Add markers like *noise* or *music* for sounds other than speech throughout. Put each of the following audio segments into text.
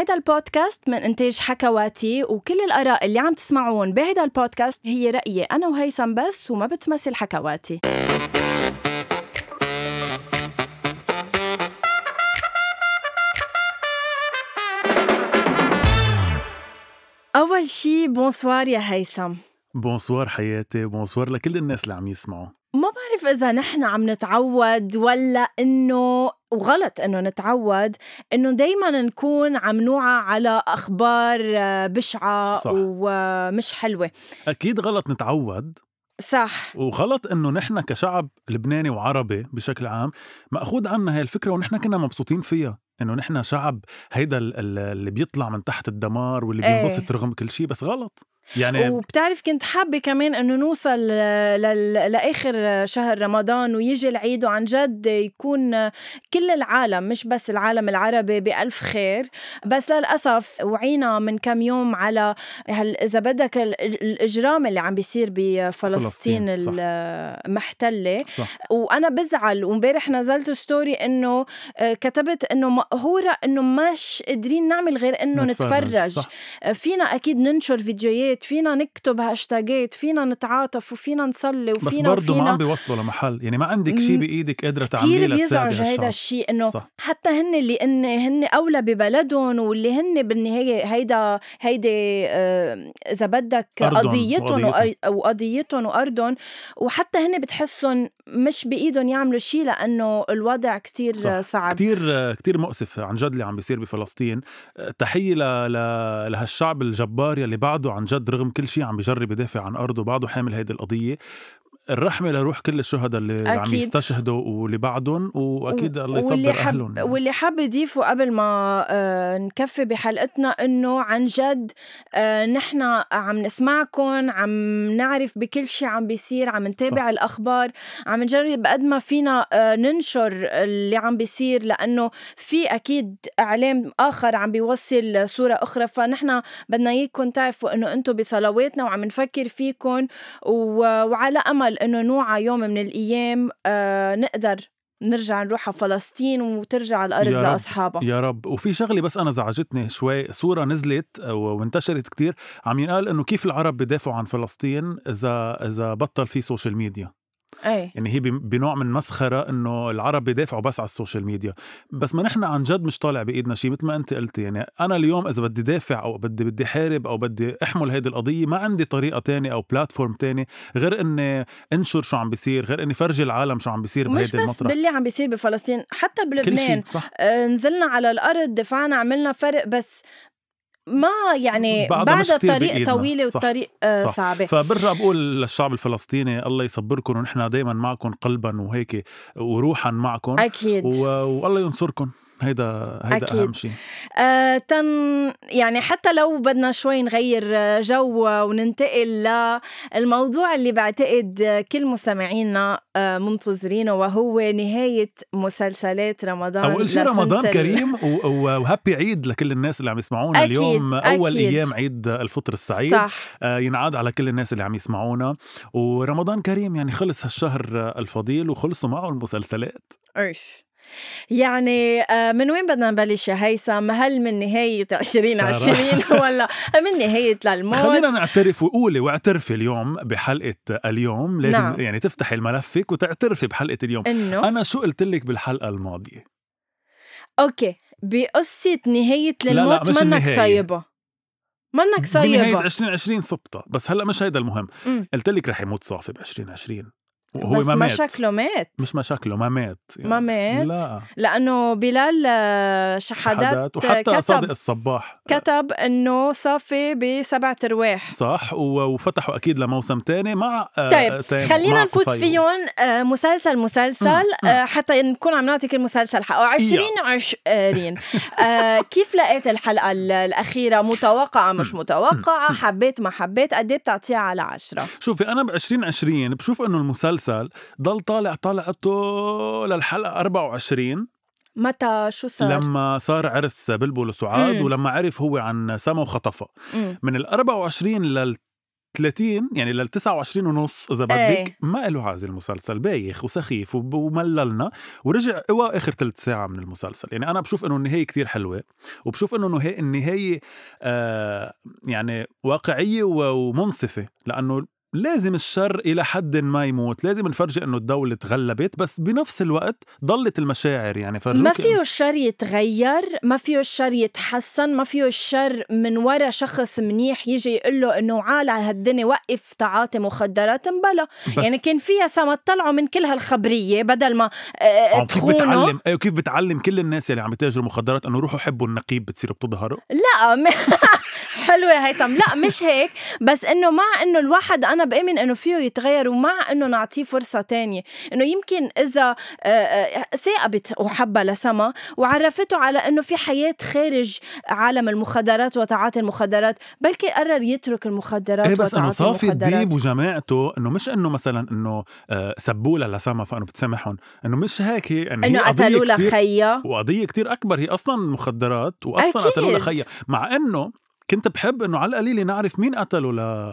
هيدا البودكاست من إنتاج حكواتي وكل الآراء اللي عم تسمعون بهيدا البودكاست هي رأيي أنا وهيثم بس وما بتمثل حكواتي. أول شي bonsoir يا هيثم. bonsoir حياتي bonsoir لكل الناس اللي عم يسمعوا. ما بعرف إذا نحن عم نتعود ولا إنه وغلط إنه نتعود إنه دايما نكون عم نوعى على أخبار آه، بشعة صح. ومش حلوة أكيد غلط نتعود صح وغلط إنه نحن كشعب لبناني وعربي بشكل عام مأخوذ عنا هاي الفكرة ونحن كنا مبسوطين فيها إنه نحن شعب هيدا ال- ال- اللي بيطلع من تحت الدمار واللي إيه. بينبسط رغم كل شيء بس غلط يعني وبتعرف كنت حابة كمان إنه نوصل ل- ل- لآخر شهر رمضان ويجي العيد وعن جد يكون كل العالم مش بس العالم العربي بألف خير. بس للأسف وعينا من كم يوم على هل إذا بدك ال- ال- الإجرام اللي عم بيصير بفلسطين فلسطين، صح. وأنا بزعل وإمبارح نزلت story إنه آه، كتبت إنه مقهورة إنه مش قادرين نعمل غير إنه نتفرج آه، فينا أكيد ننشر فيديوهات فينا نكتب هاشتاجات فينا نتعاطف وفينا نصلي بس وفينا برضه ما عم بيوصلوا لمحل. يعني ما عندك شيء بإيدك قادرة تعمليه لتساعدي بيزعج هيدا الشيء إنه حتى هن اللي إن هن أولى ببلدهم واللي هن بالنهاية هيدا هيدي آه، إذا بدك قضيتهم وقضيتهم. وارضهم وحتى هن بتحسهم مش بإيدهم يعملوا شيء لأنه الوضع كتير صح. صعب. كتير كتير مؤسف عن جد اللي عم بيصير بفلسطين. تحية ل... ل... لهالشعب الجبار يلي بعده عن جد رغم كل شيء عم بيجرب يدافع عن أرضه بعده حامل هيدي القضية. الرحمة لروح كل الشهداء اللي عم أكيد. يستشهدوا واللي بعدهم وأكيد و- الله يصبر واللي حب يعني. واللي حاب يضيفه قبل ما آه نكفي بحلقتنا إنه عن جد آه نحن عم نسمعكم عم نعرف بكل شيء عم بيصير عم نتابع صح. الأخبار عم نجرب قد ما فينا آه ننشر اللي عم بيصير لأنه في أكيد إعلام آخر عم بيوصل صورة أخرى فنحن بدنا اياكم تعرفوا إنه أنتم بصلواتنا وعم نفكر فيكم و- وعلى أمل إنه نوعى يوم من الأيام آه نقدر نرجع نروح على فلسطين وترجع الأرض يا رب. لأصحابها يا رب وفي شغلة بس أنا زعجتني شوي صورة نزلت وانتشرت كتير عم ينقال إنه كيف العرب بدافعوا عن فلسطين اذا إذا بطل في social media أي. يعني هي بنوع من مسخرة إنه العرب بيدافعوا بس على ال social media. بس ما نحن عن جد مش طالع بإيدنا شيء مثل ما أنت قلتي يعني أنا اليوم إذا بدي دافع أو بدي بدي حارب أو بدي أحمل هيدي القضية ما عندي طريقة تانية أو platform تاني غير إني انشر شو عم بيصير غير إني فرجي العالم شو عم بيصير مش بهيدي بس المطرح. باللي عم بيصير بفلسطين حتى بلبنان. آه نزلنا على الأرض دفعنا عملنا فرق بس ما يعني بعد الطريق. طويلة صح. والطريق آه صح. صعبة فبرجع بقول للشعب الفلسطيني الله يصبركم ونحن دائما معكم قلبا وهيك وروحا معكم أكيد و... والله ينصركم هيدا هيدا أكيد. اهم شيء آه تن يعني حتى لو بدنا شوي نغير جو وننتقل للموضوع اللي بعتقد كل مستمعينا آه منتظرينه وهو نهاية مسلسلات رمضان أول شيء رمضان كريم. وهابي عيد لكل الناس اللي عم يسمعونا أكيد، اليوم أول أكيد. أيام عيد الفطر السعيد صح آه ينعاد على كل الناس اللي عم يسمعونا ورمضان كريم يعني خلص هالشهر الفضيل وخلصوا معه المسلسلات أوف. يعني آه، من وين بدنا نبلش يا هيثم؟ هل من نهاية 2020 *laughs* ولا من نهاية للموت؟ خلينا نعترف وقولي واعترفي اليوم بحلقة اليوم. لازم نعم. يعني تفتحي الملفك وتعترفي بحلقة اليوم. إنه؟ أنا شو قلت لك بالحلقة الماضية؟ أوكي. بقصة نهاية لا، للموت مش منك النهاية. صايبة. منك بنهاية صايبة 2020 صبتها بس هلأ مش هيدا المهم. قلت لك رح يموت صافي ب 2020 وهو بس ما ما مات. شكله مات. مش مشاكله ما مات ما مات؟ لا. لأنه بلال آه، شحادات شحادات وحتى كتب صادق الصباح. كتب إنه صافي بسبعة أرواح. صح وفتحوا أكيد لموسم تاني مع آه، طيب تاني خلينا مع نفوت. فيهم آه، مسلسل مسلسل مم. حتى نكون عم نعطي كل مسلسل حقه 20 20 آه، كيف لقيت الحلقة ال- الأخيرة؟ متوقعة مش متوقعة؟ حبيت ما حبيت؟ قد إيه بتعطيها على عشرة؟ شوفي أنا ب 2020 بشوف إنه المسلسل ضل طالع طالعته للحلقة 24 متى شو صار؟ لما صار عرس بلبل وسعاد مم. ولما عرف هو عن سما وخطفها. من ال 24 لل 30 يعني لل 29 ونص إذا إيه. بدك ما له هذا المسلسل بايخ وسخيف ومللنا ورجع قوى آخر ثلث ساعة من المسلسل يعني أنا بشوف إنه النهاية كتير حلوة وبشوف إنه النهاية آه يعني واقعية ومنصفة لأنه لازم الشر إلى حد ما يموت. لازم نفرجي إنه الدولة تغلبت بس بنفس الوقت ضلت المشاعر. يعني فرجوك ما فيه الشر يتغير ما فيه الشر يتحسن ما فيه الشر من ورا شخص منيح يجي يقول له إنه عال على هالدنيا وقف تعاطي مخدرات مبلا بس يعني كان فيها سما طلعوا من كل هالخبرية بدل ما آه، عم كيف بتعلم؟ أيوه كيف بتعلم كل الناس اللي عم بتاجروا مخدرات إنه روحوا حبوا النقيب بتصيروا بتظهروا؟ لا م... *laughs* حلوة هيثم لا مش هيك. بس إنه مع إنه الواحد أنا بآمن إنه فيه يتغير ومع إنه نعطيه فرصة تانية. إنه يمكن إذا آه، آه، ثاقبت وحبها لسما وعرفته على إنه في حياة خارج عالم المخدرات وتعاطي المخدرات بلكي قرر يترك المخدرات إيه بس انه صافي المخدرات. الديب وجماعته إنه مش إنه مثلا إنه آه، سبوله لسما فإنه بتسامحهم. إنه مش هيك هي يعني إنه قضية قتلوا لها خيا. وقضية كتير أكبر. هي أصلا مخدرات واصلا. قتلوا لخيا مع إنه كنت بحب إنه على القليله نعرف مين قتله ل...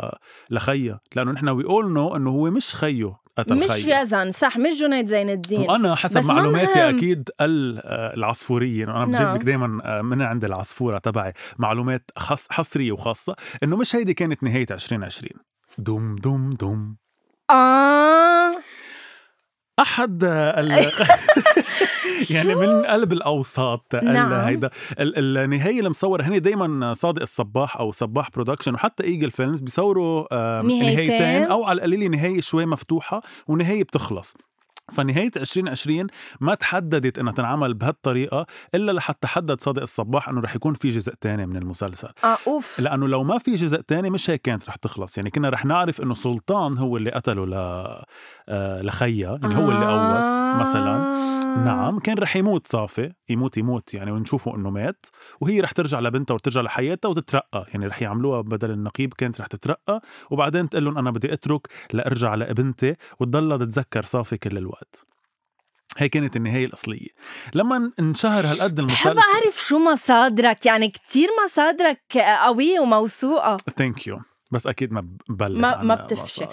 لخيا لأنه نحن we all know إنه هو مش خيه قتل مش خيا. يزن صح مش جنيد زين الدين. وأنا حسب معلوماتي مهم. أكيد ال- العصفورية أنا بجيب نعم. لك دائما من عند العصفورة تبعي معلومات خص حصرية وخاصة إنه مش هيدي كانت نهاية 2020 دوم دوم دوم. آه. أحد ال... *laughs* *laughs* يعني من قلب الأوساط ال- نعم. هيدا ال- النهاية المصوره هني دائما صادق الصباح أو صباح Production وحتى Eagle Films بيصوروا نهايتين. نهايتين أو على القليله نهاية شوي مفتوحة ونهاية بتخلص فنهاية 2020 ما تحددت إنها تنعمل بهالطريقة إلا لحتى حدد صادق الصباح إنه رح يكون في جزء تاني من المسلسل. آه أوف. لأنه لو ما في جزء تاني مش هيك كانت رح تخلص. يعني كنا رح نعرف إنه سلطان هو اللي قتله ل آه، لخيا يعني هو اللي قوس مثلا. آه. نعم كان رح يموت صافي. يموت يموت يعني ونشوفه إنه مات. وهي رح ترجع لبنتها وترجع لحياتها وتترقى. يعني رح يعملوها بدل النقيب كانت رح تترقى. وبعدين تقول لهم أنا بدي أترك لأرجع لابنتي وتضلها تتذكر صافي كل الوقت. هي كانت النهاية الأصلية. لما انشهر هالقد المسلسل بحب أعرف شو مصادرك يعني كتير مصادرك قوية وموثوقة ثانك يو بس أكيد ما ببلغ ما- ما بتفشي.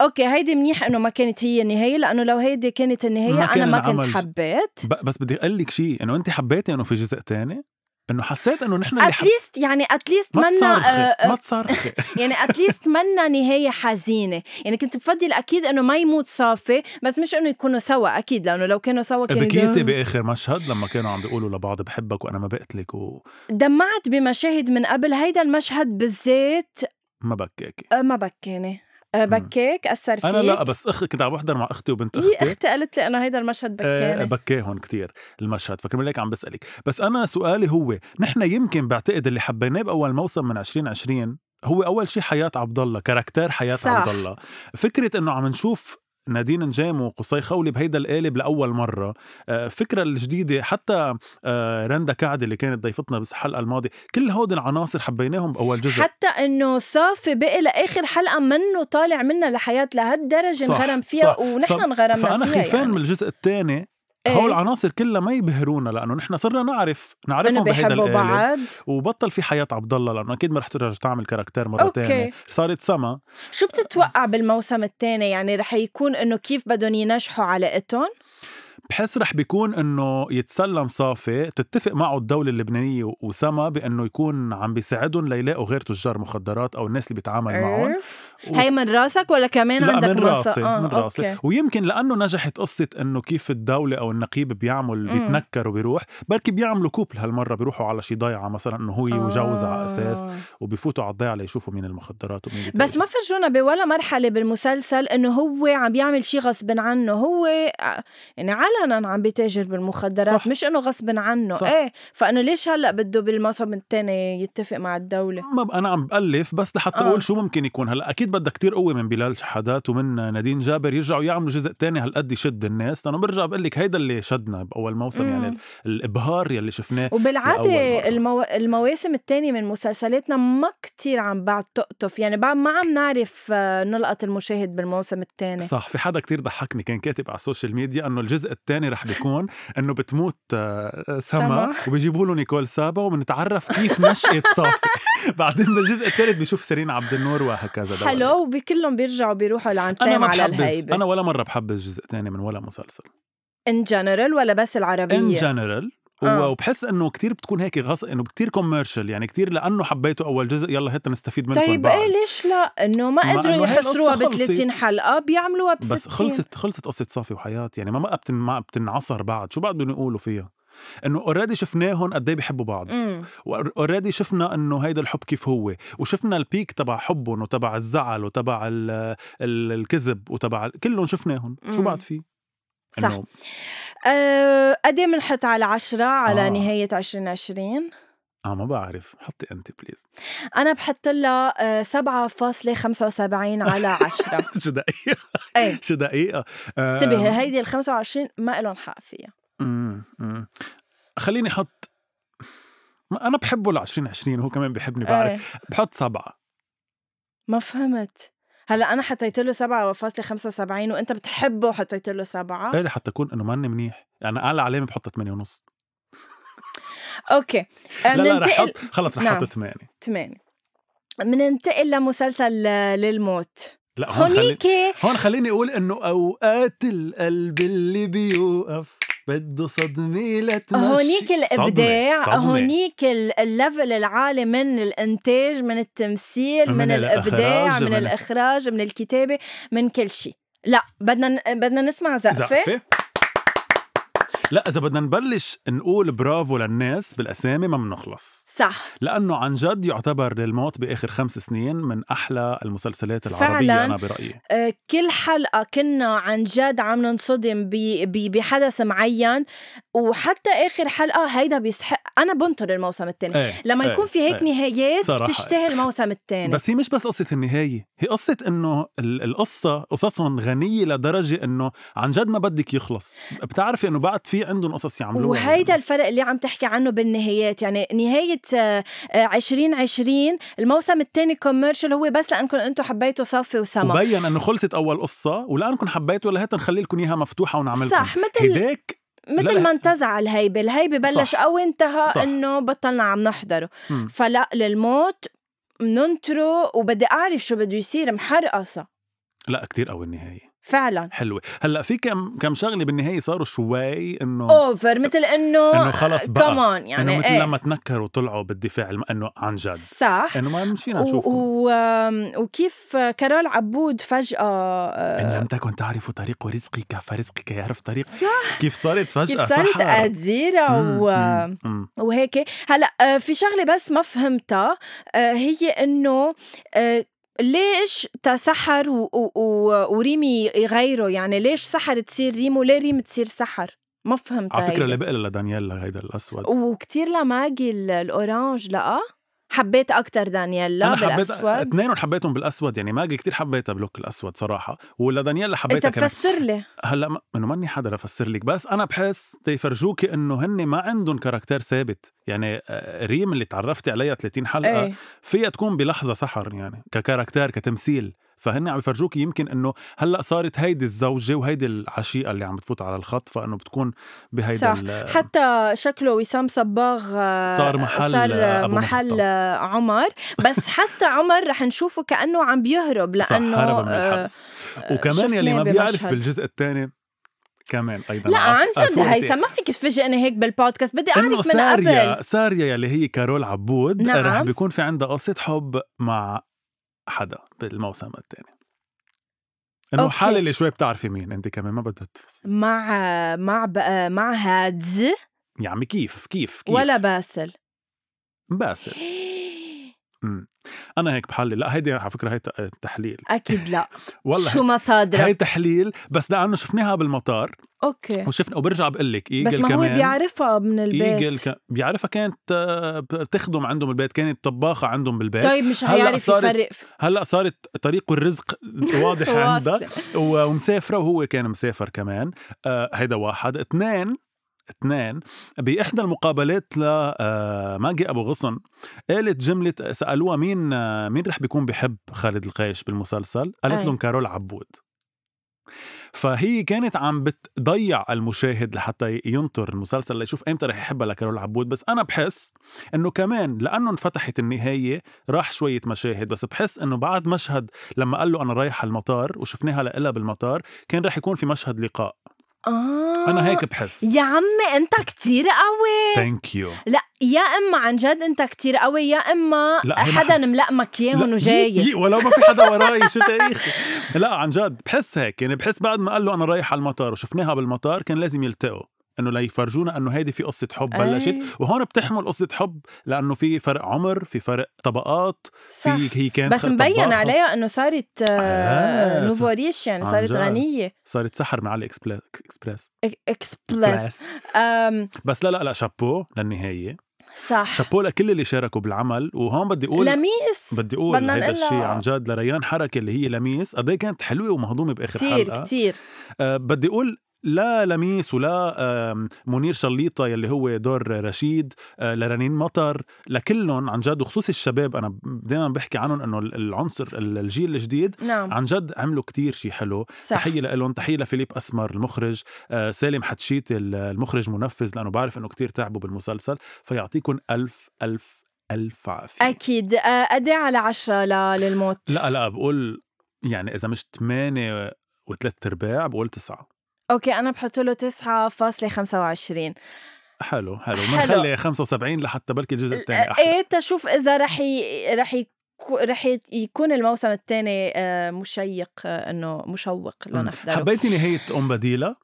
okay هيدي منيح إنه ما كانت هي النهاية لأنه لو هيدي كانت النهاية ما أنا ما كنت حبيت. بس بدي أقول لك شيء إنه انت حبيتي إنه في جزء تاني؟ إنه حسيت إنه نحن اللي. at least يعني at least ما منا تصارخي آه، ما آه، تصارخي *laughs* يعني at least منا نهاية حزينة. يعني كنت بفضل أكيد إنه ما يموت صافي بس مش إنه يكونوا سوا أكيد لأنه لو كانوا سوا كان بكيتي بآخر مشهد لما كانوا عم بيقولوا لبعض بحبك وأنا ما بقتلك وما دمعت بمشاهد من قبل. هيدا المشهد بالذات بكاكي آه، ما بكاني آه، بكيك أثر فيك أنا لا بس اخ كنت عم بحضر مع أختي وبنت هي أختي. أختي قالت لي انه هيدا المشهد آه، بكاني بكاهن كتير المشهد. فكرمال هيك عم بسألك. بس أنا سؤالي هو نحن يمكن بعتقد اللي حبيناه بأول موسم من 2020 هو أول شيء حياة عبد الله كاركتير حياة صح. عبد الله فكرة إنه عم نشوف نادين نجام وقصي خولي بهيدا القالب لأول مرة آه، فكرة الجديدة حتى آه، رندا كعد اللي كانت ضيفتنا بس الحلقة الماضية كل هودي العناصر حبيناهم بأول جزء حتى إنه صافي بقي لآخر حلقة منه طالع منا لحياة لهالدرجة انغرم فيها صح. ونحن انغرمنا فيها خيفان يعني. من الجزء الثاني إيه؟ هول العناصر كلها ما يبهرونا لأنه نحن صرنا نعرف نعرفهم بهيدا القالب بعض وبطل في حياة عبد الله لأنه أكيد ما رح ترجع تعمل character okay. تانية. صارت سما. شو بتتوقع بالموسم الثاني؟ يعني رح يكون إنه كيف بدهم ينجحوا علاقتهم؟ بحس رح بيكون إنه يتسلم صافي تتفق معه الدولة اللبنانية و- وسما بأنه يكون عم بيساعدهم ليلاقوا غير تجار مخدرات أو الناس اللي بيتعامل معهم إيه؟ و- هي من راسك ولا كمان لا عندك من راسي آه، من راسي okay. ويمكن لأنه نجحت قصة إنه كيف الدولة أو النقيب بيعمل. بيتنكر وبيروح بركي بيعملوا couple هالمرة بيروحوا على شي ضيعة مثلا إنه هو وجوزها على أساس آه. وبيفوتوا على الضيعة ليشوفوا مين المخدرات ومين بس بتاجر. ما فرجونا بولا مرحلة بالمسلسل إنه هو عم بيعمل شيء غصب عنه هو ع- يعني علنا عم بيتاجر بالمخدرات صح. مش إنه غصب عنه صح. إيه فإنه ليش هلأ بده بالموسم الثاني يتفق مع الدولة ما أنا عم بألف بس لحتى آه. أقول شو ممكن يكون هلأ أكيد بدها كتير قوة من بلال شحادات ومن نادين جابر يرجعوا يعملوا جزء تاني هالقد يشد الناس لأنه برجع بقول لك هيدا اللي شدنا بأول موسم يعني مم. ال- الإبهار يلي شفناه مرة. المو... المواسم الثانية من مسلسلاتنا ما كتير عم بعد تقطف يعني بعد ما عم نعرف آه، نلقط المشاهد بالموسم الثاني صح في حدا كتير ضحكني كان كاتب على ال social media إنه الجزء الثاني رح بيكون إنه بتموت آه، سما سما. وبيجيبوا له نيكول سابا وبنتعرف كيف نشأت صافي. *laughs* بعدين بالجزء الثالث بيشوف سيرين عبد النور وهكذا. حلو وبكلهم بيرجعوا بيروحوا لعند على الهيبة. أنا ولا مرة بحبذ جزء ثاني من ولا مسلسل. in general ولا بس in العربيه جنرال آه. وبحس إنه كتير بتكون هيك غص إنه كتير commercial يعني كتير لأنه حبيته أول جزء يلا هات نستفيد منكم طيب. إيه ليش لا إنه ما قدروا يحصروها ب 30 خلصت. حلقة بيعملوها ب 60 بس خلصت خلصت قصة صافي وحياة يعني ما بقى بتن ما بتنعصر بعد شو بعد بدهم يقولوا فيها إنه already شفناهم قد إيه بيحبوا بعض و already شفنا إنه هيدا الحب كيف هو وشفنا ال peak تبع حبهم وتبع الزعل وتبع ال ال الكذب وتبع كلهم شفناهم شو. بعد في صح. أه قد إيه بنحط على عشرة على آه. نهاية 2020 آه ما بعرف. حطي انت please أنا بحط لها أه 7.75 على 10 *laughs* شو دقيقة؟ إيه. *laughs* شو دقيقة؟ آه، انتبه هيدي ال 25 ما لهم حق فيها. خليني أحط أنا بحبه ل 2020 وهو كمان بيحبني بعرف. إيه. بحط سبعة. ما فهمت. هلا أنا حطيت له 7.75 وأنت بتحبه وحطيت له 7 إيه حتى اكون إنه ماني منيح. يعني اعلى علامه بحط 8 ونص. أوكي. أه لا لا رح أحط خلص رح نعم. أحط 8 8 بننتقل لمسلسل آه، للموت. لا هون خلي... هونيك هون خليني أقول إنه أوقات القلب اللي بيوقف بده صدمه لتمشي هونيك الإبداع صدمة. صدمة. هونيك ال- ال level العالي من الإنتاج من التمثيل من, من الإبداع الإخراج، من, من- الإخراج من الكتابة من كل شيء لا بدنا بدنا نسمع زقفة زقفة لا إذا بدنا نبلش نقول برافو للناس بالأسامي ما بنخلص صح. لأنه عن جد يعتبر للموت بآخر خمس سنين من أحلى المسلسلات العربية فعلاً. أنا برأيي. آه، كل حلقة كنا عن جد عم ننصدم بحدث معين وحتى آخر حلقة هيدا بيستحق. أنا بنطر الموسم الثاني إيه لما إيه، يكون في هيك إيه. نهايات. بتشتهي الموسم الثاني بس هي مش بس قصة النهاية هي قصة إنه ال- القصة قصصهم غنية لدرجة إنه عن جد ما بدك يخلص. بتعرفي إنه بعد في عندهم قصص يعملوها. وهيدا الفرق اللي عم تحكي عنه بالنهايات. يعني نهاية آه، آه، 2020 الموسم الثاني كوميرشال هو بس لأنكم أنتم حبيتوا صافي وسما وبين انه خلصت أول قصة ولأنكم حبيتوا لهيك نخلي لكم إياها مفتوحة ونعمل صح مثل هيداك مثل. ما انتزع الهيبة الهيبة بلش صح. أو انتهى. إنه بطلنا عم نحضره مم. فلا للموت مننطره وبدي أعرف شو بده يصير محرقصة لا كتير قوي النهاية فعلا. حلوة. هلأ في كم كم شغلة بالنهاية صاروا شوي إنه أوفر مثل إنه إنه خلص بقى. كمان انه يعني مثل إيه. لما تنكروا وطلعوا بالدفاع الم- إنه عن جد. صح. إنه ما مش فينا و- نشوفهم. و... آم، وكيف كارول عبود إن آه، لم تكن تعرف طريق رزقك فرزقك يعرف طريق. كيف صارت فجأة؟ كيف صارت؟ مم، و... مم، مم. وهيك. هلأ آه، في شغلة بس ما فهمتها آه، هي إنه ليش تسحر و... و... و... وريمي يغيروا؟ يعني ليش سحر تصير ريم وليه ريم تصير سحر؟ ما فهمت على فكرة هيدي. اللي بقى لدانييلا هيدا الأسود وكتير لماجي ال- ال orange لأ؟ حبيت أكتر دانييلا أنا حبيت بالأسود. اثنينهم حبيتهم بالأسود يعني ماجي كتير حبيتها ب look الأسود صراحة. ولا دانييلا حبيتها أنت بفسر لي. هلأ ما- إنه ماني حدا لفسر لك بس أنا بحس تيفرجوكي إنه هن ما عندهم character ثابت. يعني آه، ريم اللي تعرفتي عليها 30 حلقة إيه. فيها تكون بلحظة سحر يعني ك character كتمثيل. فهن عم يفرجوكي يمكن انه هلا صارت هيدي الزوجة وهيدي العشيقة اللي عم بتفوت على الخط فانه بتكون بهيدا صح. حتى شكله وسام صباغ آه، صار محل، صار أبو محل مخطط. آه، عمر بس حتى عمر رح نشوفه كأنه عم بيهرب صح لأنه هرب من آه، الحبس وكمان يلي ما بيعرف بمشهد. بالجزء الثاني كمان أيضا لا عن جد. هيثم ما فيك تفاجئني هيك بالبودكاست بدي أعرف من ساريا قبل ساريا يلي هي كارول عبود نعم. رح بيكون في عندها قصة حب مع حدا بالموسم الثاني إنه. حالة اللي شوي بتعرفي مين انت كمان ما بدها مع مع بقى مع هادز. يا عمي كيف كيف كيف؟ ولا باسل. باسل. *gasps* أنا هيك بحلل. لا هيدي على فكرة هي ت- تحليل. أكيد لا. *laughs* والله شو مصادرك؟ هي تحليل بس لأنه شفناها بالمطار. أوكي. وشفنا وبرجع بقول لك إيجل بس ما هو كمان. بيعرفها من البيت. إيجل ك... بيعرفها كانت آه، بتخدم عندهم بالبيت كانت طباخة عندهم بالبيت. طيب مش هيعرف صارت يفرق. هلأ صارت طريق الرزق *laughs* واضح عندها. *laughs* ومسافرة وهو كان مسافر كمان. آه هيدا واحد. اثنين اثنين بإحدى المقابلات ل آه، أبو غصن قالت جملة سألوها مين آه، مين رح بيكون بحب خالد القيش بالمسلسل؟ قالت أي. لهم كارول عبود. فهي كانت عم بتضيع المشاهد لحتى ينطر المسلسل ليشوف إمتى رح يحبها لكارول عبود. بس أنا بحس إنه كمان لأنه انفتحت النهاية راح شوية مشاهد. بس بحس إنه بعد مشهد لما قال له أنا رايح على المطار وشفناها لإلها بالمطار كان رح يكون في مشهد لقاء. آه. أنا هيك بحس. يا عمي أنت كتير قوي. thank you لا يا إما عن جد أنت كتير قوي يا إما حدا ملقمك إياهم وجاي. *laughs* ولو ما في حدا وراي. شو تاريخي لا عن جد بحس هيك. يعني بحس بعد ما قال له أنا رايح على المطار وشفناها بالمطار كان لازم يلتقوا. إنه ليفرجونا أنه هيدي في قصة حب بلشت. أي. وهون بتحمل قصة حب لأنه في فرق عمر في فرق طبقات صح. في هي كانت بس مبين عليها إنه صارت آه آه، nouveau riche يعني عن صارت. غنية. صارت سحر مع إكسبلا- اكسبريس أم بس لا لا لا شابو للنهاية. صح. شابو لكل اللي شاركوا بالعمل. وهون بدي أقول لميس. بدي أقول نقلها. الشيء عن جد لريان حركة اللي هي لميس. قد إيه كانت حلوة ومهضومة بآخر كتير حلقة. كتير. أه بدي أقول لا لميس ولا منير شليطة يلي هو دور رشيد أه لرنين مطر لكلهم عن جد وخصوصي الشباب أنا دائما بحكي عنهم إنه العنصر الجيل الجديد نعم. عن جد عملوا كتير شيء حلو. صح. تحية لهم تحية لفيليب أسمر المخرج آه سالم حتشيت المخرج منفذ لأنه بعرف إنه كتير تعبوا بالمسلسل فيعطيكم ألف ألف ألف عافية. أكيد. آه، قد إيه على عشرة للموت؟ لا لا بقول يعني إذا مش 8 وثلاث أرباع بقول تسعة. okay أنا بحط له 9.25 حلو حلو. بنخلي 75 لحتى بلكي الجزء الثاني أحلى إيه تشوف إذا رح ي... رح ي... رح يكون الموسم الثاني مشيق آه، إنه مشوق مم. لنحضره حبيتي نهاية أم بديلة؟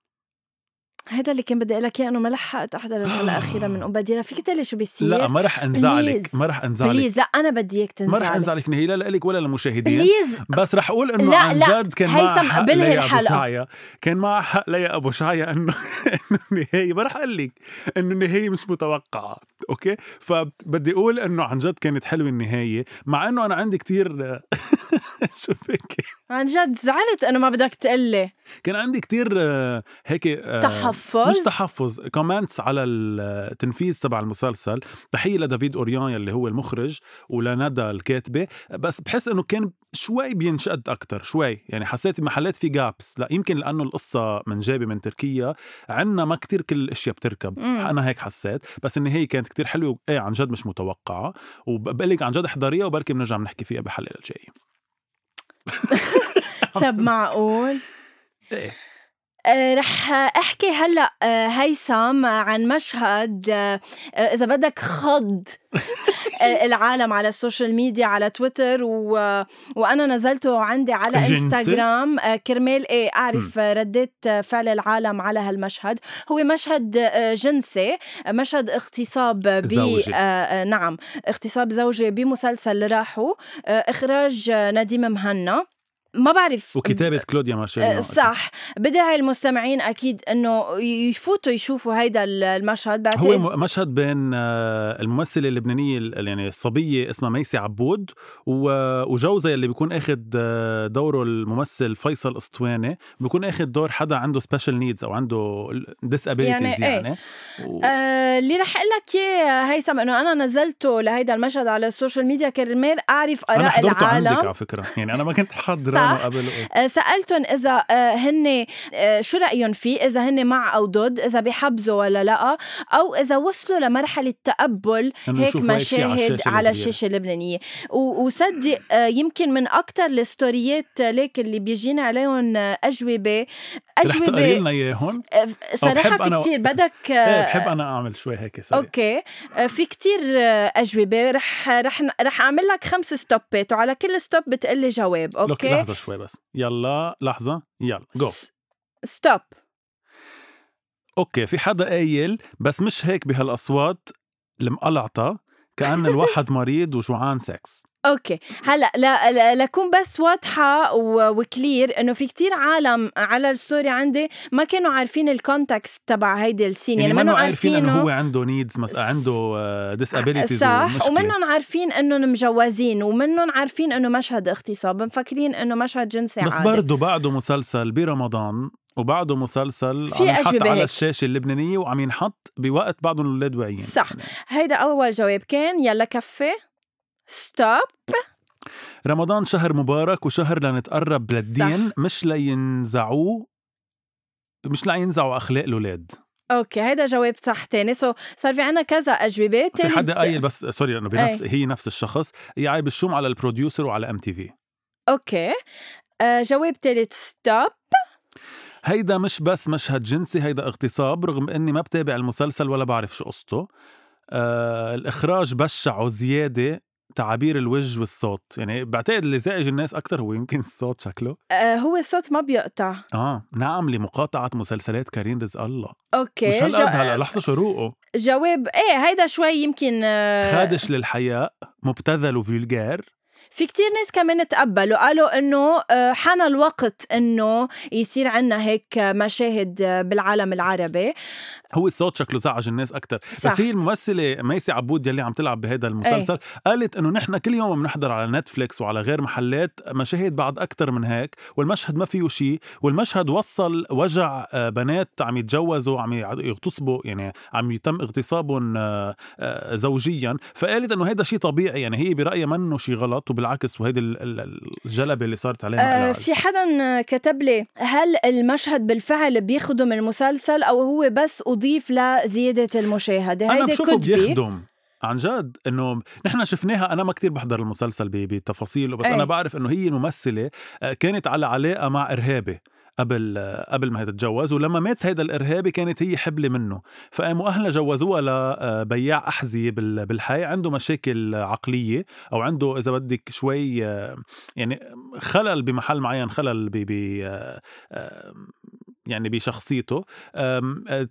هذا اللي كان بدي أقول لك إياه إنه ما لحقت احضر الحلقة *gasps* الأخيرة من ام بديلة فيك تقول لي شو بيصير. لا ما رح أنزعلك. ما رح أنزعلك. بليز لا أنا بدي إياك ما رح أنزعلك نهائي لا لك ولا للمشاهدين. please بس رح أقول إنه لا، عن لا، جد كان معها حق بنهي. شعيا كان معها حق ليا أبو شعيا انه *laughs* إنه النهايه ما رح أقول لك إنه النهايه مش متوقعه okay؟ فبدي أقول إنه عن جد كانت حلوة النهاية مع إنه أنا عندي كتير *laughs* *laughs* شو فيك؟ عن جد زعلت انه ما بدك تقول لي كان عندي كتير آه، هيك آه، تحفظ؟ مش تحفظ comments على التنفيذ تبع المسلسل. تحية لدافيد أوريان اللي هو المخرج ولندى الكاتبة. بس بحس إنه كان شوي بينشد أكتر شوي. يعني حسيت محلات في جابس لا يمكن لأنه القصة من جايبة من تركيا. عنا ما كتير كل الأشياء بتركب. مم. أنا هيك حسيت. بس النهاية كانت كتير حلوة إيه عن جد مش متوقعة. وبقول لك عن جد احضريها وبركي بنرجع بنحكي فيها بحلقة الجاي *laughs* طب معقول؟ إيه. آه، رح أحكي هلأ آه، هيثم عن مشهد آه، إذا بدك خض. *laughs* العالم على ال social media على تويتر و... وأنا نزلته عندي على جنسي؟ إنستغرام آه، كرمال إيه أعرف آه، ردة آه، فعل العالم على هالمشهد هو مشهد آه، جنسي آه، مشهد اغتصاب ب. آه، آه، نعم اغتصاب زوجي بمسلسل راحوا آه، إخراج آه، نديم مهنا ما بعرف وكتابة كلوديا آه، مارشيلينو صح. بدعي المستمعين أكيد إنه يفوتوا يشوفوا هيدا المشهد. بعتقد هو مشهد بين آه، الممثلة اللبنانية ال- يعني الصبية اسمها ميسي عبود وجوزها اللي بيكون اخد آه، دوره الممثل فيصل اسطواني بيكون اخد دور حدا عنده special needs أو عنده disabilities يعني يعني, إيه. يعني. و... آه اللي رح أقول لك إياه هيثم إنه أنا نزلته لهيدا المشهد على ال social media كرمال أعرف أنا آراء حضرته عندك العالم. على فكرة. يعني أنا ما كنت حاضرانه صح. وقت. آه، سألتهم إذا آه، هن آه، شو رأيهم فيه؟ إذا هن مع أو ضد إذا بيحبذوا ولا لأ؟ أو إذا وصلوا لمرحلة تقبل هيك مشاهد على اللبنانية. و- وصدق يمكن من أكتر الستوريات ليك اللي بيجينا عليهم آه، أجوبة. رح تقري لنا اياهم بحب في كتير. بدك *laughs* إيه بحب أنا أعمل شوي هيك سريع. okay. في كتير آه، أجوبة. رح رح رح أعمل لك خمس ستوبات وعلى كل stop بتقلي جواب okay؟ لحظة شوي بس. يلا لحظة. يلا go stop okay في حدا قايل بس مش هيك بهالأصوات المقلعطة. كأن الواحد مريض وجوعان سكس okay. هلأ لا لا- لكون بس واضحة و- و clear إنه في كتير عالم على ال story عندي ما كانوا عارفين ال context تبع هيدي ال scene يعني يعني ما عارفين إنه هو عنده needs مس... عنده disabilities صح. ومنهم عارفين إنهم مجوزين ومنهم عارفين إنه مشهد اغتصاب. مفكرين إنه مشهد جنسي بس عادي. برضه بعده مسلسل برمضان وبعده مسلسل في عم ينحط على هيك. الشاشة اللبنانية وعم ينحط بوقت بعضهم الأولاد واعيين صح. هيدا أول جواب كان يلا كفي. ستوب رمضان شهر مبارك وشهر لنتقرب للدين مش لينزعوه مش لينزعوا أخلاق الأولاد. okay هيدا جواب صح تاني. so صار في عنا كذا أجوبة. في حدا قايل بس sorry إنه بنفس هي نفس الشخص هي عيب الشوم على ال producer وعلى MTV okay. آه جواب تالت stop هيدا مش بس مشهد جنسي هيدا اغتصاب رغم إني ما بتابع المسلسل ولا بعرف شو قصته. آه الإخراج بشع وزياده تعابير الوجه والصوت. يعني بعتقد اللي زعج الناس أكثر هو يمكن الصوت شكله. آه هو الصوت ما بيقطع. آه نعم لمقاطعة مسلسلات كريم رزق الله. أوكي مش هالقد هلا لحظه شروقه جواب إيه هيدا شوي يمكن آه خادش للحياء مبتذل وفولجار في كتير ناس كمان تقبلوا قالوا إنه آه، حان الوقت إنه يصير عنا هيك مشاهد بالعالم العربي. هو الصوت شكله زعج الناس أكثر بس هي الممثلة ميسي عبود يلي عم تلعب بهذا المسلسل أي. قالت إنه نحن كل يوم بنحضر على نتفليكس وعلى غير محلات مشاهد بعد أكثر من هيك والمشهد ما فيه شيء والمشهد وصل وجع آه، بنات عم يتجوزوا عم يغتصبوا يعني عم يتم اغتصابهم آه، زوجيا. فقالت إنه هذا شيء طبيعي يعني هي برأيها منه شيء غلط بالعكس وهيدي الجلبة اللي صارت عليها آه في حدا كتب لي هل المشهد بالفعل بيخدم المسلسل أو هو بس أضيف لزيادة المشاهدة؟ هيدي بشوفه بيخدم عن جد إنه نحن شفناها أنا ما كتير بحضر المسلسل بتفاصيله بس أي. أنا بعرف إنه هي الممثله آه، كانت على علاقة مع إرهابي. قبل قبل ما هي تتجوز ولما مات هيدا الإرهابي كانت هي حبلة منه. فقاموا أهلها جوزوها لبياع أحذية بالحي. عنده مشاكل عقلية أو عنده إذا بدك شوي يعني خلل بمحل معين خلل ب يعني بشخصيته.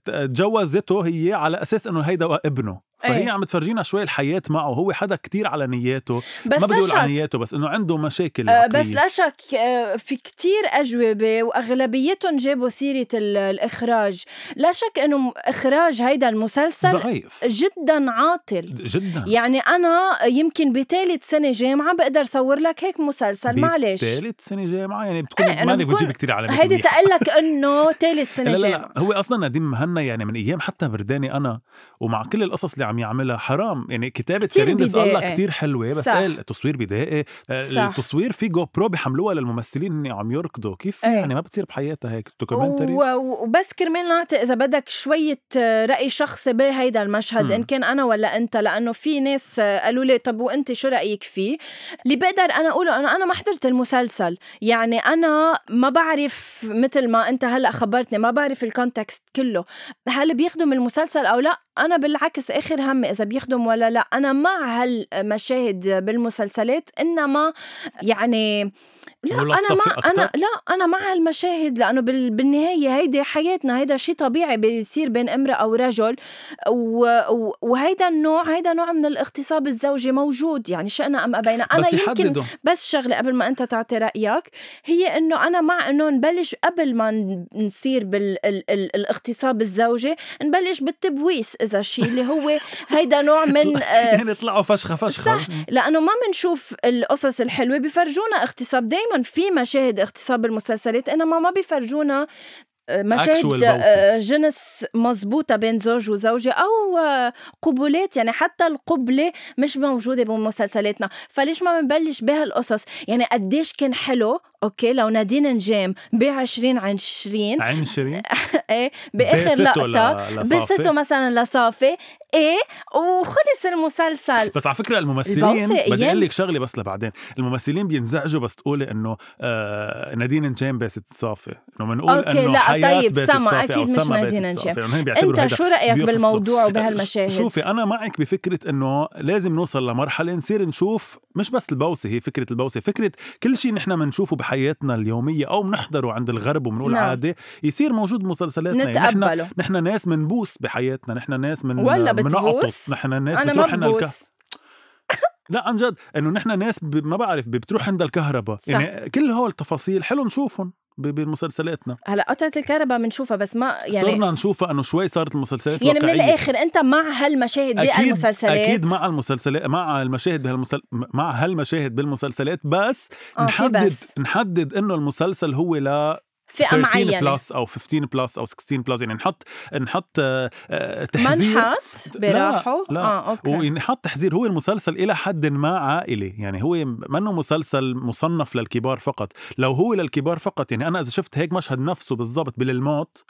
تجوزته هي على أساس إنه هيدا ابنه. فهي أيه. عم تفرجينا شوي الحياة معه هو حدا كتير على نياته. بس ما بدي أقول على نياته بس إنه عنده مشاكل أه بس لا شك أه في كتير أجوبة وأغلبيتهم جابوا سيرة الإخراج. لا شك إنه إخراج هيدا المسلسل ضعيف. جدا عاطل؟ جدا. يعني أنا يمكن بثالث سنة جامعة بقدر صور لك هيك مسلسل معلش. ثالث سنة جامعة؟ يعني بتكون إيه مانك بتجيب كتير على هيدي تقلك إنه ثالث *laughs* سنة لا لا. جامعة. لا هو أصلا نديم مهنا يعني من أيام حتى برداني أنا ومع كل القصص اللي عم يعملها حرام. يعني كتابة كريم رزق الله كثير حلوة بس قال التصوير بدائي آه، التصوير في GoPro بيحملوها للممثلين إني عم يركضوا. كيف إيه. يعني ما بتصير بحياتها هيك؟ documentary؟ وبس كرمال نعطي إذا بدك شوية رأي شخصي بهيدا المشهد. م. إن كان أنا ولا أنت لأنه في ناس قالوا لي طب وأنت شو رأيك فيه؟ اللي بقدر أنا أقوله إنه أنا ما حضرت المسلسل. يعني أنا ما بعرف مثل ما أنت هلأ خبرتني ما بعرف الكونتكست كله. هل بيخدم المسلسل أو لا؟ أنا بالعكس آخر همي إذا بيخدم ولا لا. أنا مع هالمشاهد بالمسلسلات إنما يعني لا أنا ما أنا لا أنا مع هالمشاهد لأنه بالنهاية هيدي حياتنا هيدا شيء طبيعي بيصير بين امرأة ورجل وهيدا النوع هيدا نوع من الاغتصاب الزوجي موجود يعني شئنا أم أبينا. أنا بس يمكن يحددوا. بس شغلة قبل ما أنت تعطي رأيك هي إنه أنا مع إنه نبلش قبل ما نصير بالاغتصاب الزوجي نبلش بالتبويس إذا شيء اللي هو هيدا نوع *laughs* من يعني طلعوا فشخة فشخة. صح لأنه ما بنشوف القصص الحلوة بيفرجونا اغتصاب دائما في مشاهد اغتصاب بالمسلسلات إنما ما بيفرجونا مشاهد آه، جنس مزبوطة بين زوج وزوجة أو آه، قبولات يعني حتى القبلة مش موجودة بمسلسلاتنا. فليش ما بنبلش بهالقصص؟ يعني قديش كان حلو أوكي لو نادين نجام ب 20 عن 20 عن 20 *laughs* إيه بآخر لقطة. بسته مثلا لصافي. إيه وخلص المسلسل. بس على فكرة الممثلين بدي أقول لك شغلة بس لبعدين. الممثلين بينزعجوا بس تقولي إنه آه نادين نجام باسة صافي. إنه بنقول إنه حياة طيب سما أكيد مش نادين نجام أنت شو رأيك بالموضوع وبهالمشاهد؟ شوفي أنا معك بفكرة إنه لازم نوصل لمرحلة نصير نشوف مش بس البوسه هي فكرة البوسه فكرة كل شيء نحن بنشوفه بحياتنا اليومية أو بنحضره عند الغرب وبنقول نعم. عادي يصير موجود بمسلسلاتنا نتقبله يعني نحن, نحن ناس منبوس بحياتنا نحن ناس من ولا بتبوس نحن ناس أنا بتروح. لا عن جد إنه نحن ناس ب... ما بعرف بتروح عند الكهرباء يعني كل هول التفاصيل حلو نشوفهم بمسلسلاتنا هلأ قطعة الكهرباء بنشوفها بس ما يعني صرنا نشوفها إنه شوي صارت المسلسلات يعني واقعية. من الآخر أنت مع هالمشاهد بالمسلسلات أكيد مع المسلسلات مع المشاهد بهالمسل... مع هالمشاهد بالمسلسلات بس آه نحدد بس. نحدد إنه المسلسل هو لا فئة 13 معينة. plus أو 15 plus أو 16 plus يعني نحط نحط آه، آه، تحذير. منحط براحوا لا. آه okay. ونحط تحذير. هو المسلسل إلى حد ما عائلي. يعني هو منه مسلسل مصنف للكبار فقط. لو هو للكبار فقط يعني أنا إذا شفت هيك مشهد نفسه بالضبط بالموت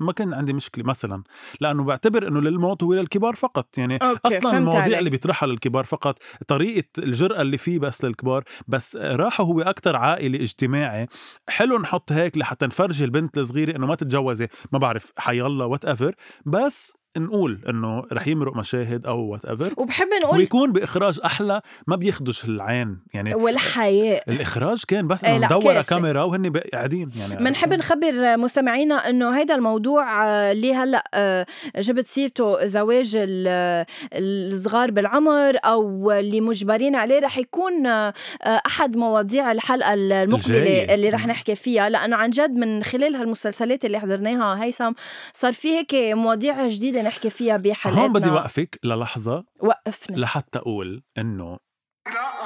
ما كان عندي مشكلة مثلا لأنه بعتبر إنه للموت هو للكبار فقط. يعني okay أصلا المواضيع عليك. اللي بيطرحها للكبار فقط طريقة الجرأة اللي فيه بس للكبار بس راحوا هو أكثر عائلي اجتماعي. حلو نحط هيك لحتى نفرجي البنت الصغيرة إنه ما تتجوزي ما بعرف حي الله whatever بس نقول إنه رح يمرق مشاهد أو whatever وبحب نقول ويكون بإخراج أحلى ما بيخدش العين يعني والحياء الإخراج كان بس إيه إنه مدوره. كاميرا وهن قاعدين يعني بنحب نخبر مستمعينا إنه هيدا الموضوع آه، اللي هلأ آه، جبت سيرته زواج ال- الصغار بالعمر أو اللي مجبرين عليه رح يكون آه، آه، أحد مواضيع الحلقة المقبلة الجاية. اللي رح. نحكي فيها لأنه عن جد من خلال هالمسلسلات اللي حضرناها هيثم صار في هيك مواضيع جديدة نحكي فيها بحلقاتنا هون بدي وقفك للحظة وقفنا لحتى أقول إنه لا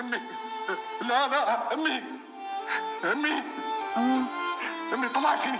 أمي. لا لا أمي. أمي. آه. أمي طلع فيني.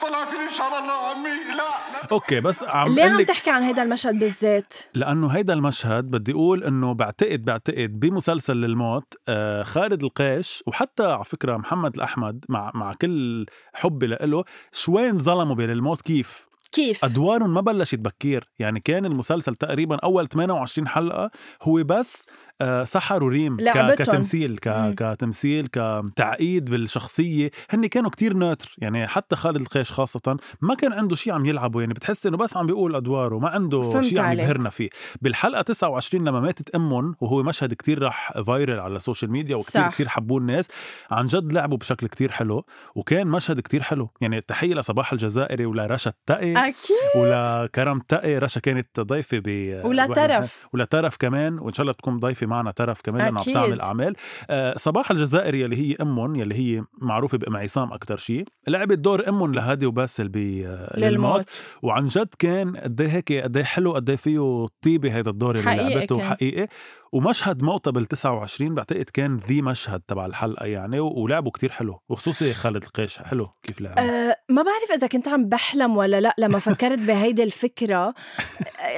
طلع فيني إن شاء الله أمي. لا لا. أوكي بس عم ليه عم تحكي عن هيدا المشهد بالذات؟ لأنه هيدا المشهد بدي أقول إنه بعتقد بعتقد بمسلسل للموت آه خالد القيش وحتى على فكرة محمد الأحمد مع مع كل حبي له شوي انظلموا بللموت كيف؟ كيف؟ ادوارهم ما بلشت بكير يعني كان المسلسل تقريبا أول 28 حلقة هو بس آه، سحر وريم ك- لعبتهم. كتمثيل ك... مم. كتمثيل كتعقيد بالشخصية هن كانوا كتير neutre يعني حتى خالد القيش خاصة ما كان عنده شيء عم يلعبه يعني بتحس إنه بس عم بيقول أدواره ما عنده شيء عم. يبهرنا فيه بالحلقة 29 لما ماتت أمهم وهو مشهد كتير راح viral على ال social media وكتير صح. كتير حبوه الناس عن جد لعبوا بشكل كتير حلو وكان مشهد كتير حلو يعني التحيه لصباح الجزائري ولرشا التقي أكيد. ولا كرم تقي رشا كانت ضيفة ب ولا ترف. ولا ترف كمان وإن شاء الله تكون ضيفة معنا ترف كمان لانها عم. تعمل أعمال. آه صباح الجزائري اللي هي أمهم يلي هي معروفة بأم عصام أكثر شيء لعبت دور أمهم لهادي وباسل ب آه، للموت. وعن جد كان قد إيه هيك قد إيه حلو قد إيه فيه طيبة هيدا الدور اللي لعبته. حقيقي. ومشهد موتها بال 29 بعتقد كان ذي مشهد تبع الحلقة يعني ولعبوا كتير حلو وخصوصي خالد القيش. حلو كيف لعب أه ما بعرف إذا كنت عم بحلم ولا لأ لما فكرت بهيدي الفكرة.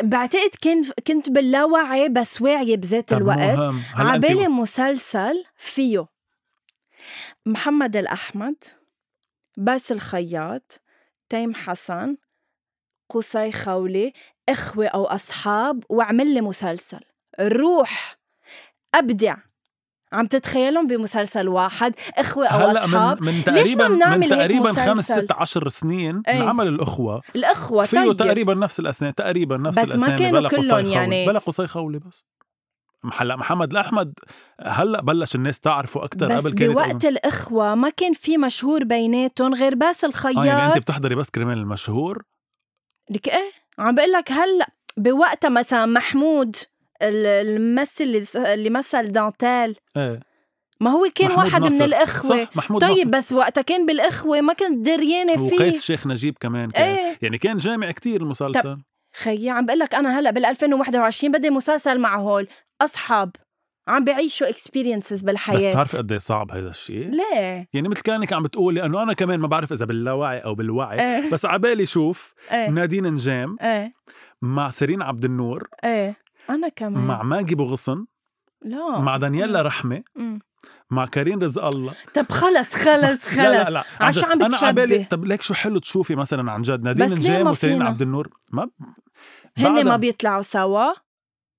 بعتقد كنت كنت باللاوعي بس واعية بذات الوقت. هلا أنت- عبالي مسلسل فيه محمد الأحمد باسل خياط تيم حسن قصي خولي إخوة أو أصحاب وعمل لي مسلسل. روح أبدع. عم تتخيلهم بمسلسل واحد؟ إخوة أو هلأ أصحاب؟ من من ليش ما تقريبا من تقريبا خمس؟ ست عشر سنين. انعمل الإخوة. الإخوة فيه طيب. تقريبا نفس الاسامي تقريبا نفس بس ما كانوا كلهم. يعني- بلا قصي خولي بس. هلأ محمد الاحمد هلأ بلش الناس تعرفه أكثر بس قبل كانت بوقت الإخوة ما كان في مشهور بيناتهم غير باسل آه يعني خياط أنت بتحضري بس كرمال المشهور؟ لك إيه؟ عم بقول لك هلأ بوقتها مثلا محمود الممثل اللي- مثل دانتال إيه. ما هو كان واحد من. الإخوة. صح محمود طيب نصر. بس وقتها كان بالإخوة ما كنت دريانه وقيس فيه الشيخ نجيب كمان كان. إيه. يعني كان جامع كتير المسلسل. خيي عم بقول لك أنا هلأ بال 2021 بدي مسلسل مع هول. أصحاب. عم بعيشوا experiences بس بالحياة بتعرف قد إيه صعب هذا الشيء؟ ليه؟ يعني مثل كانك عم بتقولي انه أنا كمان ما بعرف إذا باللاوعي أو بالوعي. إيه. بس عبالي شوف إيه. نادين نجام إيه. مع سيرين عبد النور. إيه. أنا كمان. مع ماجي بوغصن لا. مع دانييلا رحمة مم. مع كريم رزق الله. طب خلص خلص خلص *laughs* لا لا لا. عشان. عم أنا عبالي بتشبه. طب ليك شو حلو تشوفي مثلا عن جد؟ نادين ما وسيرين؟ عبد النور؟ ما هن بعدها- ما بيطلعوا سوا.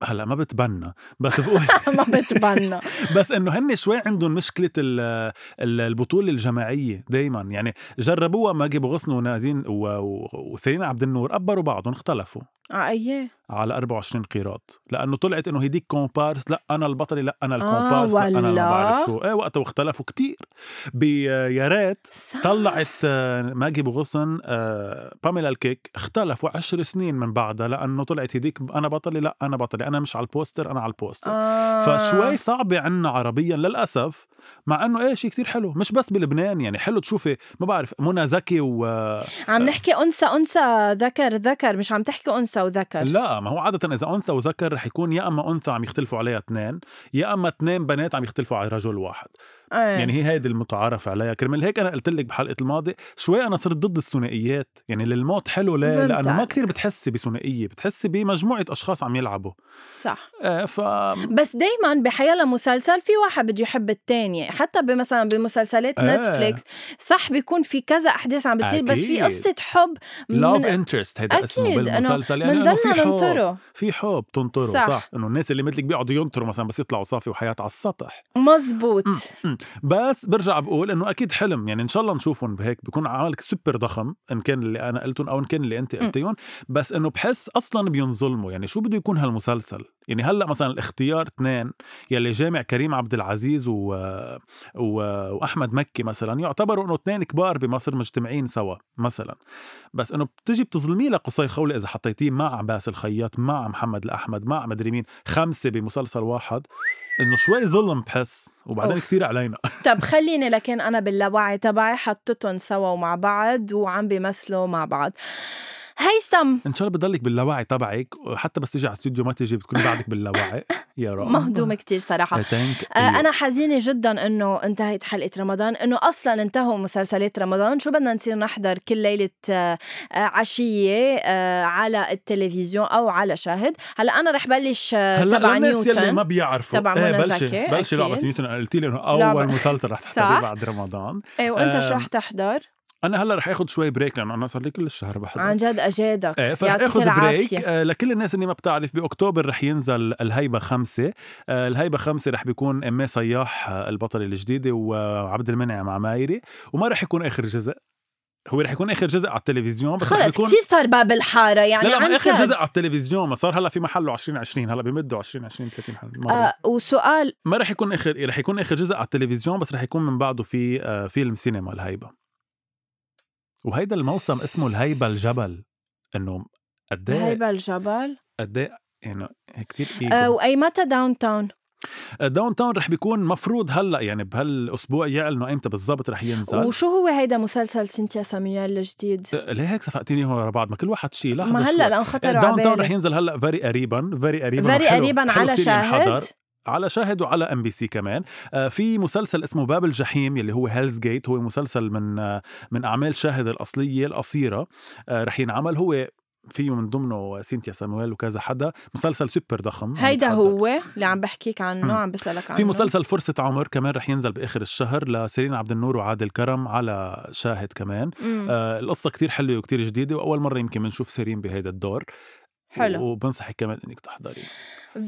هلا ما بتبنى. بس بقول *laughs* ما بتبنى. *laughs* بس إنه هن شوي عندهم مشكلة ال- ال- البطولة الجماعية دائما يعني جربوها ماجي بوغصن ونادين وسيرين عبد النور قبروا بعضهم اختلفوا. آه أياه. على 24 قيراط. لأنه طلعت إنه هيديك كومبارس لا أنا البطله لا أنا آه، الكومبارس لا أنا؟ ما بعرف شو. إيه وقتها واختلفوا كتير. بيا ريت صح. طلعت آه، ماجي بوغصن آه، باميلا الكيك اختلفوا عشر سنين من بعدها لأنه طلعت هديك أنا بطلي لا أنا بطلي. أنا مش على البوستر أنا على البوستر. آه. فشوي صعبة عنا عربيا للأسف مع إنه إيه شيء كتير حلو. مش بس بلبنان يعني حلو تشوفي ما بعرف منى زكي و عم نحكي أنثى أنثى ذكر ذكر مش عم تحكي أنثى وذكر. لا ما هو عادة إذا أنثى وذكر رح يكون يا أما أنثى عم يختلفوا عليها اثنين يا أما اثنين بنات عم يختلفوا على رجل واحد. إيه. يعني هي هيدي المتعارف عليها كرمال هيك أنا قلت لك بحلقة الماضي شوي أنا صرت ضد الثنائيات يعني للموت حلو ليه لأنه ما. كثير بتحسي بثنائية بتحسي بمجموعة أشخاص عم يلعبوا صح آه ف بس دايما بحيلا مسلسل في واحد بده يحب التاني حتى مثلا بمسلسلات آه. نتفليكس صح بيكون في كذا أحداث عم بتصير بس في. قصة حب love interest هيدا اسمه بالمسلسل يعني إنه في بنضلنا ننطره في حب تنطره صح. صح. إنه الناس اللي مثلك بيقعدوا ينطروا مثلا بس يطلعوا صافي وحياة على السطح مزبوط مم. بس برجع بقول إنه أكيد حلم. يعني إن شاء الله نشوفهم بهيك بيكون عمل سوبر ضخم إن كان اللي أنا قلتهم أو إن كان اللي أنت. قلتيهم. بس إنه بحس أصلا بينظلموا. يعني شو بده يكون هالمسلسل؟ يعني هلأ مثلا الاختيار اثنين يلي جامع كريم عبد العزيز و... و... وأحمد مكي مثلا يعتبروا إنه اثنين كبار بمصر مجتمعين سوا مثلا. بس إنه بتجي بتظلميه لقصي خولي إذا حطيتيه مع عباس الخياط مع محمد الأحمد مع مدري مين. خمسة بمسلسل واحد. إنه شوي ظلم بحس. وبعدين أوف. كثير علينا *laughs* طب خليني لكن أنا باللاوعي تبعي حطيتهم سوا ومع بعض وعم بيمثلوا مع بعض هيثم. إن شاء الله بضلك باللاوعي تبعك وحتى بس تيجي على الاستوديو ما تيجي بتكوني بعدك باللاوعي. *laughs* يا رب. مهضومة كتير صراحة. آه، أنا حزينة جدا إنه انتهت حلقة رمضان إنه أصلا انتهوا مسلسلات رمضان. شو بدنا نصير نحضر؟ كل ليلة آه، عشية آه، على التلفزيون أو على شاهد. هلأ أنا رح بلش هلأ تبع للناس يلي ما بيعرفوا. تبع إيه منى بلشي بلشي. لعبة نيوتن. قلتي لي إنه أول. مسلسل رح. تحضريه بعد رمضان. إيه وأنت شو رح تحضر؟ أنا هلأ رح اخذ شوي break لأنه أنا صار لي كل الشهر بحضر. عن جد أجادك. إيه فرح يعطيك اخذ break آه لكل الناس اللي ما بتعرف بأكتوبر رح ينزل الهيبة خمسة. آه الهيبة خمسة رح بيكون إمي صياح آه البطلة الجديدة وعبد المنعم عمايري. وما رح يكون آخر جزء. هو رح يكون آخر جزء على التلفزيون بس خلص بيكون كتير صار باب الحارة يعني لا لا عن آخر. جزء على التلفزيون ما صار هلأ في محله 2020 هلأ بيمدوا 2020 30 حلقه مرة. آه وسؤال ما رح يكون آخر رح يكون آخر جزء على التلفزيون بس رح يكون من بعده في آه فيلم سينما الهيبة. وهيدا الموسم اسمه الهيبة الجبل إنه قد إيه هيبه الجبل؟ قد إيه يعني كثير آه وأي متى Downtown Downtown رح بيكون مفروض هلأ يعني بهالأسبوع يعلنوا إمتى بالضبط رح ينزل. وشو هو هيدا مسلسل سنتيا سامويل الجديد؟ آه، ليه هيك صفقتيني هو ورا بعض؟ ما كل واحد شيء لحظه ما. هلأ لأن خطروا Downtown رح ينزل هلأ very قريبا very قريبا very قريبا على. شاهد. على شاهد وعلى ام بي سي كمان. آه في مسلسل اسمه باب الجحيم يلي هو Hell's Gate هو مسلسل من آه من أعمال شاهد الأصلية القصيرة. آه رح ينعمل. هو فيه من ضمنه سينتيا سامويل وكذا حدا. مسلسل سوبر ضخم عم هيدا. هو اللي عم بحكيك عنه. عم بسألك عنه. في مسلسل فرصة عمر كمان رح ينزل بآخر الشهر لسيرين عبد النور وعادل كرم على شاهد كمان. مم. آه القصة كتير حلوة وكتير جديدة وأول مرة يمكن بنشوف سيرين بهيدا الدور. حلو. وبنصحك كمان إنك تحضري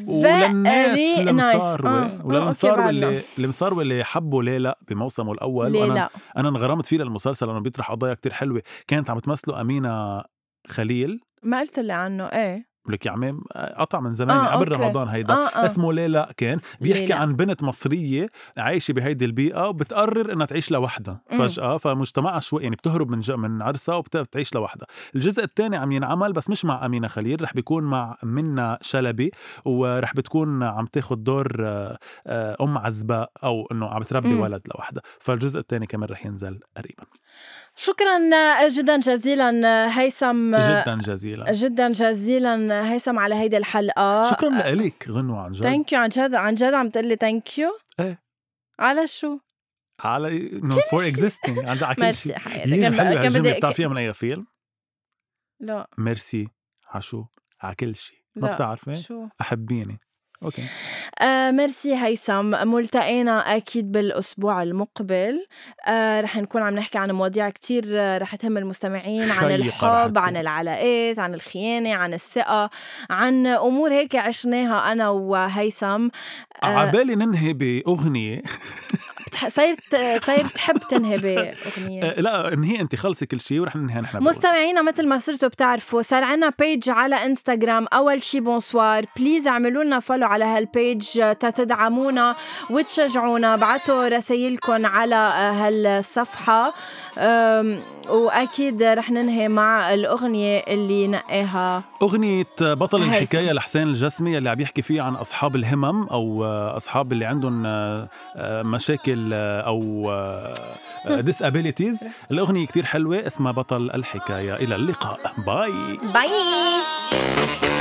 وللناس nice. المصاروة آه. آه، وللمصاروة okay، اللي بعدنا. المصاروة اللي حبوا ليه لا بموسمه الأول ليه لا أنا انغرمت فيه للمسلسل لأنه بيطرح قضايا كتير حلوة كانت عم تمثله أمينة خليل ما قلت لي عنه إيه لك يا عمام قطع من زمان آه، قبل أوكي. رمضان هيدا آه، آه. اسمه ليه لا كان بيحكي ليه لا. عن بنت مصرية عايشة بهيدي البيئة وبتقرر إنها تعيش لوحدها. فجأة فمجتمعها شوي يعني بتهرب من. من عرسها وبتعيش لوحدها الجزء الثاني عم ينعمل بس مش مع أمينة خليل رح بيكون مع منى شلبي ورح بتكون عم تاخد دور آه، أم عزباء أو إنه عم تربي. ولد لوحدها فالجزء الثاني كمان رح ينزل قريبا شكرا جدا جزيلا هيثم جدا جزيلا جدا جزيلا هيثم على هيدي الحلقة شكرا لك غنوة عن جد thank you عن جد عن جد عم تقول لي thank you إيه. على شو؟ على انه for existing عن جد على *laughs* كل ميرسي شيء هي كان بدي بتعرفيها من أي فيلم؟ لا ميرسي عشو على كل شيء ما لا. بتعرفي؟ شو؟ أحبيني okay آه ميرسي هيثم ملتقينا أكيد بالأسبوع المقبل آه رح نكون عم نحكي عن مواضيع كتير آه، رح تهم المستمعين عن الحب. عن العلاقات عن الخيانة عن الثقة عن أمور هيك عشناها أنا وهيثم. عبالي ننهي بأغنية. بتح- صايرت صاير تحب تنهي *laughs* بأغنية. آه، لا انهي أنت خلصي كل شيء ورح ننهي نحن. مستمعينا مثل ما صرتوا بتعرفوا صار عنا page على انستغرام أول شي bonsoir please اعملوا لنا follow على هال page آه، تتدعمونا وتشجعونا. بعتوا رسايلكم على آه، هالصفحة. وأكيد رح ننهي مع الأغنية اللي نقاها أغنية بطل هيثم. الحكاية لحسين الجسمي اللي عم يحكي فيه عن أصحاب الهمم أو آه، أصحاب اللي عندهم آه، آه، مشاكل آه، أو *laughs* disabilities. الأغنية كتير حلوة اسمها بطل الحكاية. إلى اللقاء. باي. باي.